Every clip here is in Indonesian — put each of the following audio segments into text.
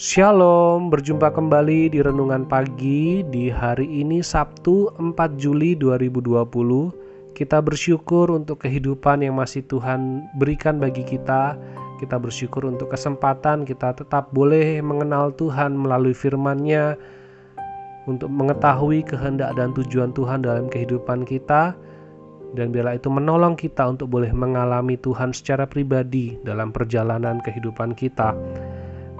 Shalom, berjumpa kembali di renungan pagi di hari ini Sabtu 4 Juli 2020. Kita bersyukur untuk kehidupan yang masih Tuhan berikan bagi kita. Kita bersyukur untuk kesempatan kita tetap boleh mengenal Tuhan melalui firman-Nya untuk mengetahui kehendak dan tujuan Tuhan dalam kehidupan kita dan biarlah itu menolong kita untuk boleh mengalami Tuhan secara pribadi dalam perjalanan kehidupan kita.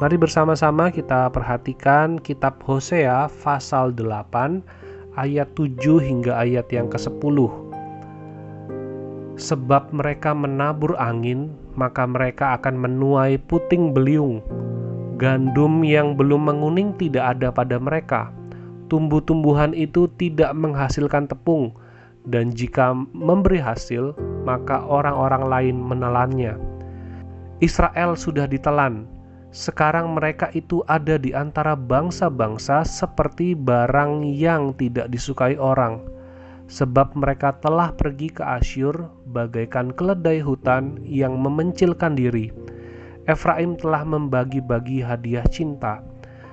Mari bersama-sama kita perhatikan kitab Hosea pasal 8 ayat 7 hingga ayat yang ke-10. Sebab mereka menabur angin, maka mereka akan menuai puting beliung. Gandum yang belum menguning tidak ada pada mereka. Tumbuh-tumbuhan itu tidak menghasilkan tepung, dan jika memberi hasil, maka orang-orang lain menelannya. Israel sudah ditelan, sekarang mereka itu ada di antara bangsa-bangsa seperti barang yang tidak disukai orang, sebab mereka telah pergi ke Asyur bagaikan keledai hutan yang memencilkan diri. Efraim telah membagi-bagi hadiah cinta.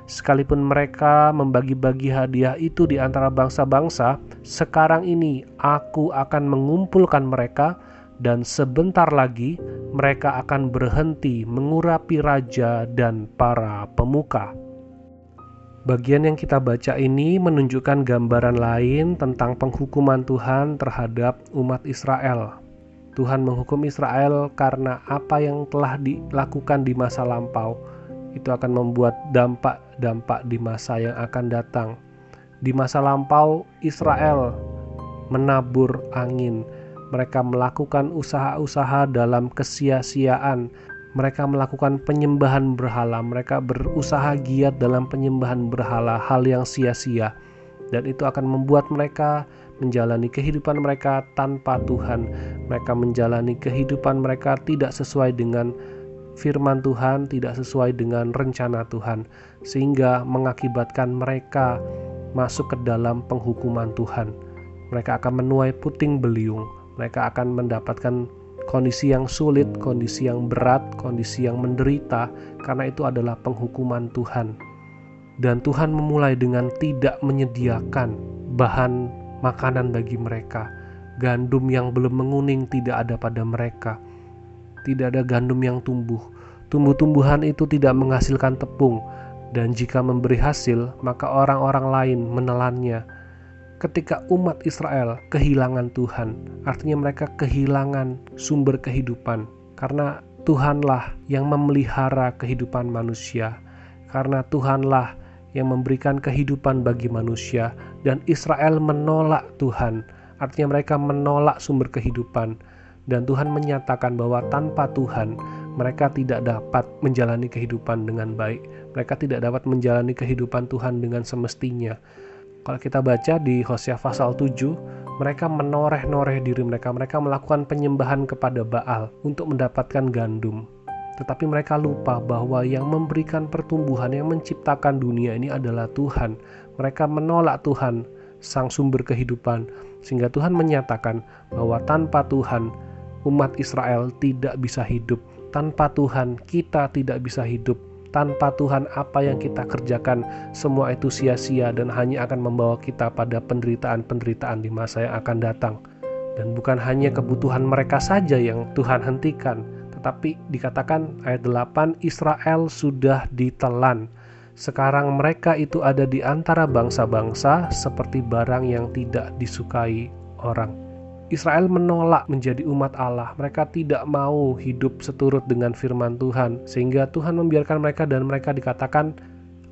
Sekalipun mereka membagi-bagi hadiah itu di antara bangsa-bangsa, sekarang ini aku akan mengumpulkan mereka dan sebentar lagi mereka akan berhenti mengurapi raja dan para pemuka. Bagian yang kita baca ini menunjukkan gambaran lain tentang penghukuman Tuhan terhadap umat Israel. Tuhan menghukum Israel karena apa yang telah dilakukan di masa lampau. Itu akan membuat dampak-dampak di masa yang akan datang. Di masa lampau, Israel menabur angin, mereka melakukan usaha-usaha dalam kesia-siaan. Mereka melakukan penyembahan berhala, mereka berusaha giat dalam penyembahan berhala, hal yang sia-sia, dan itu akan membuat mereka menjalani kehidupan mereka tanpa Tuhan. Mereka menjalani kehidupan mereka tidak sesuai dengan firman Tuhan, tidak sesuai dengan rencana Tuhan, sehingga mengakibatkan mereka masuk ke dalam penghukuman Tuhan. Mereka akan menuai puting beliung, mereka akan mendapatkan kondisi yang sulit, kondisi yang berat, kondisi yang menderita, karena itu adalah penghukuman Tuhan. Dan Tuhan memulai dengan tidak menyediakan bahan makanan bagi mereka. Gandum yang belum menguning tidak ada pada mereka. Tidak ada gandum yang tumbuh. Tumbuh-tumbuhan itu tidak menghasilkan tepung, dan jika memberi hasil, maka orang-orang lain menelannya ketika umat Israel kehilangan Tuhan, artinya mereka kehilangan sumber kehidupan. Karena Tuhanlah yang memelihara kehidupan manusia, karena Tuhanlah yang memberikan kehidupan bagi manusia, dan Israel menolak Tuhan, artinya mereka menolak sumber kehidupan, dan Tuhan menyatakan bahwa tanpa Tuhan mereka tidak dapat menjalani kehidupan dengan baik, mereka tidak dapat menjalani kehidupan Tuhan dengan semestinya kalau kita baca di Hosea pasal 7, mereka menoreh-noreh diri mereka, mereka melakukan penyembahan kepada Baal untuk mendapatkan gandum. Tetapi mereka lupa bahwa yang memberikan pertumbuhan, yang menciptakan dunia ini adalah Tuhan. Mereka menolak Tuhan, sang sumber kehidupan, sehingga Tuhan menyatakan bahwa tanpa Tuhan, umat Israel tidak bisa hidup. Tanpa Tuhan, kita tidak bisa hidup tanpa Tuhan apa yang kita kerjakan semua itu sia-sia dan hanya akan membawa kita pada penderitaan-penderitaan di masa yang akan datang. Dan bukan hanya kebutuhan mereka saja yang Tuhan hentikan, tetapi dikatakan ayat 8 Israel sudah ditelan. Sekarang mereka itu ada di antara bangsa-bangsa seperti barang yang tidak disukai orang. Israel menolak menjadi umat Allah. Mereka tidak mau hidup seturut dengan firman Tuhan, sehingga Tuhan membiarkan mereka dan mereka dikatakan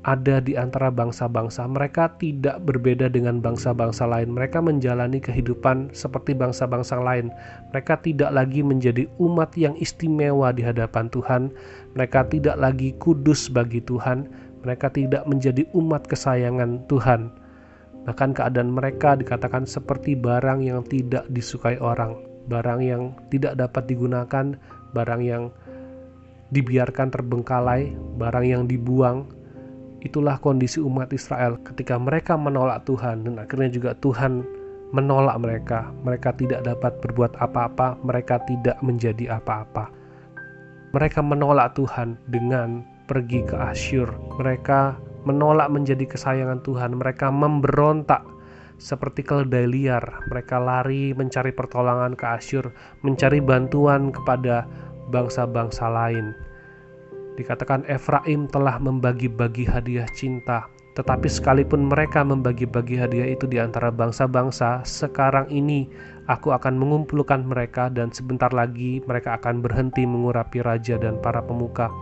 ada di antara bangsa-bangsa. Mereka tidak berbeda dengan bangsa-bangsa lain. Mereka menjalani kehidupan seperti bangsa-bangsa lain. Mereka tidak lagi menjadi umat yang istimewa di hadapan Tuhan. Mereka tidak lagi kudus bagi Tuhan. Mereka tidak menjadi umat kesayangan Tuhan Bahkan keadaan mereka dikatakan seperti barang yang tidak disukai orang, barang yang tidak dapat digunakan, barang yang dibiarkan terbengkalai, barang yang dibuang. Itulah kondisi umat Israel ketika mereka menolak Tuhan dan akhirnya juga Tuhan menolak mereka. Mereka tidak dapat berbuat apa-apa, mereka tidak menjadi apa-apa. Mereka menolak Tuhan dengan pergi ke Asyur. Mereka menolak menjadi kesayangan Tuhan. Mereka memberontak seperti keledai liar. Mereka lari mencari pertolongan ke Asyur, mencari bantuan kepada bangsa-bangsa lain. Dikatakan Efraim telah membagi-bagi hadiah cinta, tetapi sekalipun mereka membagi-bagi hadiah itu di antara bangsa-bangsa, sekarang ini aku akan mengumpulkan mereka dan sebentar lagi mereka akan berhenti mengurapi raja dan para pemuka.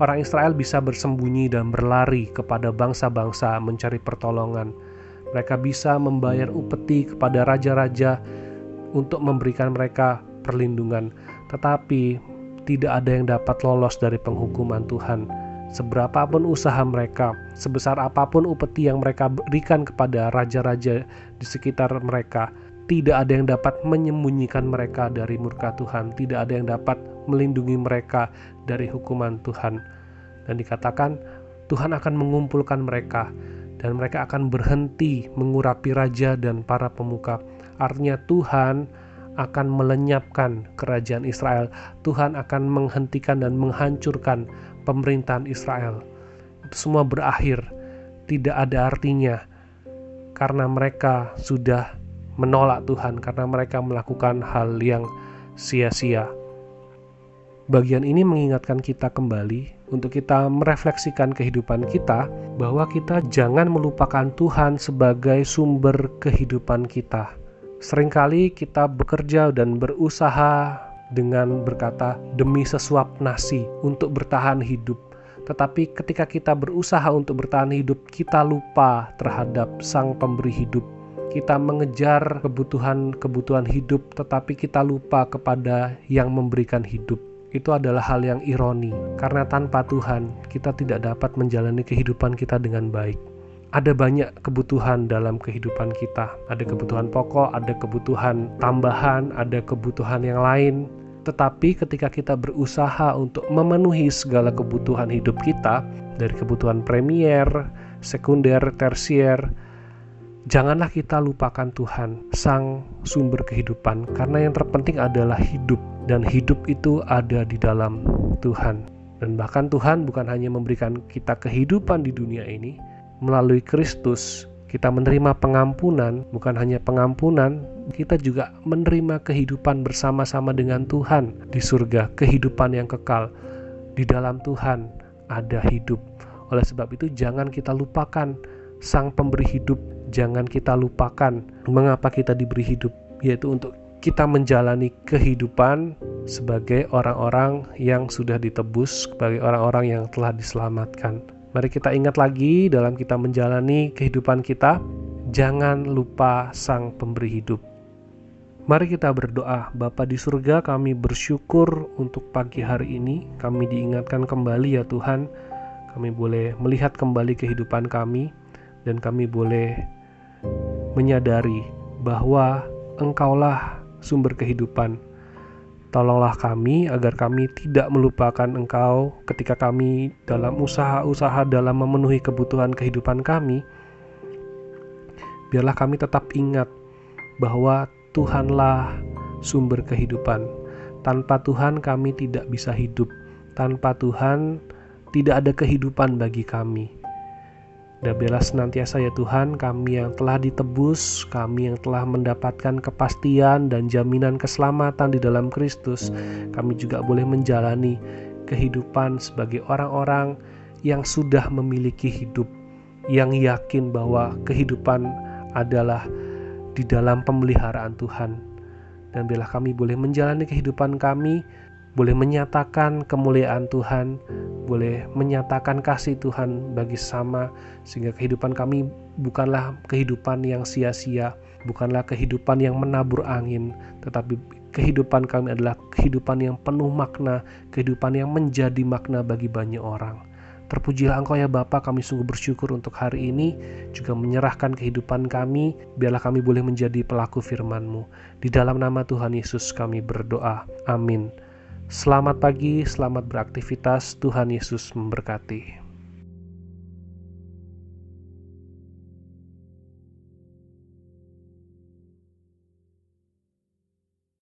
Orang Israel bisa bersembunyi dan berlari kepada bangsa-bangsa mencari pertolongan. Mereka bisa membayar upeti kepada raja-raja untuk memberikan mereka perlindungan, tetapi tidak ada yang dapat lolos dari penghukuman Tuhan. Seberapapun usaha mereka, sebesar apa pun upeti yang mereka berikan kepada raja-raja di sekitar mereka, tidak ada yang dapat menyembunyikan mereka dari murka Tuhan, tidak ada yang dapat melindungi mereka dari hukuman Tuhan. Dan dikatakan Tuhan akan mengumpulkan mereka dan mereka akan berhenti mengurapi raja dan para pemuka. Artinya Tuhan akan melenyapkan kerajaan Israel. Tuhan akan menghentikan dan menghancurkan pemerintahan Israel. Itu semua berakhir, tidak ada artinya karena mereka sudah menolak Tuhan, karena mereka melakukan hal yang sia-sia. Bagian ini mengingatkan kita kembali untuk kita merefleksikan kehidupan kita bahwa kita jangan melupakan Tuhan sebagai sumber kehidupan kita Seringkali kita bekerja dan berusaha dengan berkata demi sesuap nasi untuk bertahan hidup. Tetapi ketika kita berusaha untuk bertahan hidup, kita lupa terhadap Sang Pemberi hidup. Kita mengejar kebutuhan-kebutuhan hidup, tetapi kita lupa kepada yang memberikan hidup. Itu adalah hal yang ironi, karena tanpa Tuhan kita tidak dapat menjalani kehidupan kita dengan baik ada banyak kebutuhan dalam kehidupan kita. Ada kebutuhan pokok, ada kebutuhan tambahan, ada kebutuhan yang lain. Tetapi ketika kita berusaha untuk memenuhi segala kebutuhan hidup kita, dari kebutuhan premier, sekunder, tersier, janganlah kita lupakan Tuhan, Sang sumber kehidupan, karena yang terpenting adalah hidup, dan hidup itu ada di dalam Tuhan. Dan bahkan Tuhan bukan hanya memberikan kita kehidupan di dunia ini, melalui Kristus kita menerima pengampunan, bukan hanya pengampunan, kita juga menerima kehidupan bersama-sama dengan Tuhan di surga, kehidupan yang kekal. Di dalam Tuhan ada hidup. Oleh sebab itu, jangan kita lupakan Sang Pemberi hidup, jangan kita lupakan mengapa kita diberi hidup, yaitu untuk kita menjalani kehidupan sebagai orang-orang yang sudah ditebus, sebagai orang-orang yang telah diselamatkan. Mari kita ingat lagi dalam kita menjalani kehidupan kita, jangan lupa Sang Pemberi hidup. Mari kita berdoa, Bapa di surga, kami bersyukur untuk pagi hari ini. Kami diingatkan kembali ya Tuhan, kami boleh melihat kembali kehidupan kami dan kami boleh menyadari bahwa Engkaulah sumber kehidupan Tolonglah kami agar kami tidak melupakan Engkau ketika kami dalam usaha-usaha dalam memenuhi kebutuhan kehidupan kami. Biarlah kami tetap ingat bahwa Tuhanlah sumber kehidupan. Tanpa Tuhan kami tidak bisa hidup. Tanpa Tuhan tidak ada kehidupan bagi kami. Dan biarlah senantiasa ya Tuhan kami yang telah ditebus, kami yang telah mendapatkan kepastian dan jaminan keselamatan di dalam Kristus, kami juga boleh menjalani kehidupan sebagai orang-orang yang sudah memiliki hidup, yang yakin bahwa kehidupan adalah di dalam pemeliharaan Tuhan. Dan biarlah kami boleh menjalani kehidupan kami boleh menyatakan kemuliaan Tuhan, boleh menyatakan kasih Tuhan bagi sama, sehingga kehidupan kami bukanlah kehidupan yang sia-sia, bukanlah kehidupan yang menabur angin, tetapi kehidupan kami adalah kehidupan yang penuh makna, kehidupan yang menjadi makna bagi banyak orang. Terpujilah Engkau ya Bapa, kami sungguh bersyukur untuk hari ini, juga menyerahkan kehidupan kami, biarlah kami boleh menjadi pelaku firman-Mu. Di dalam nama Tuhan Yesus kami berdoa. Amin. Selamat pagi, selamat beraktivitas. Tuhan Yesus memberkati.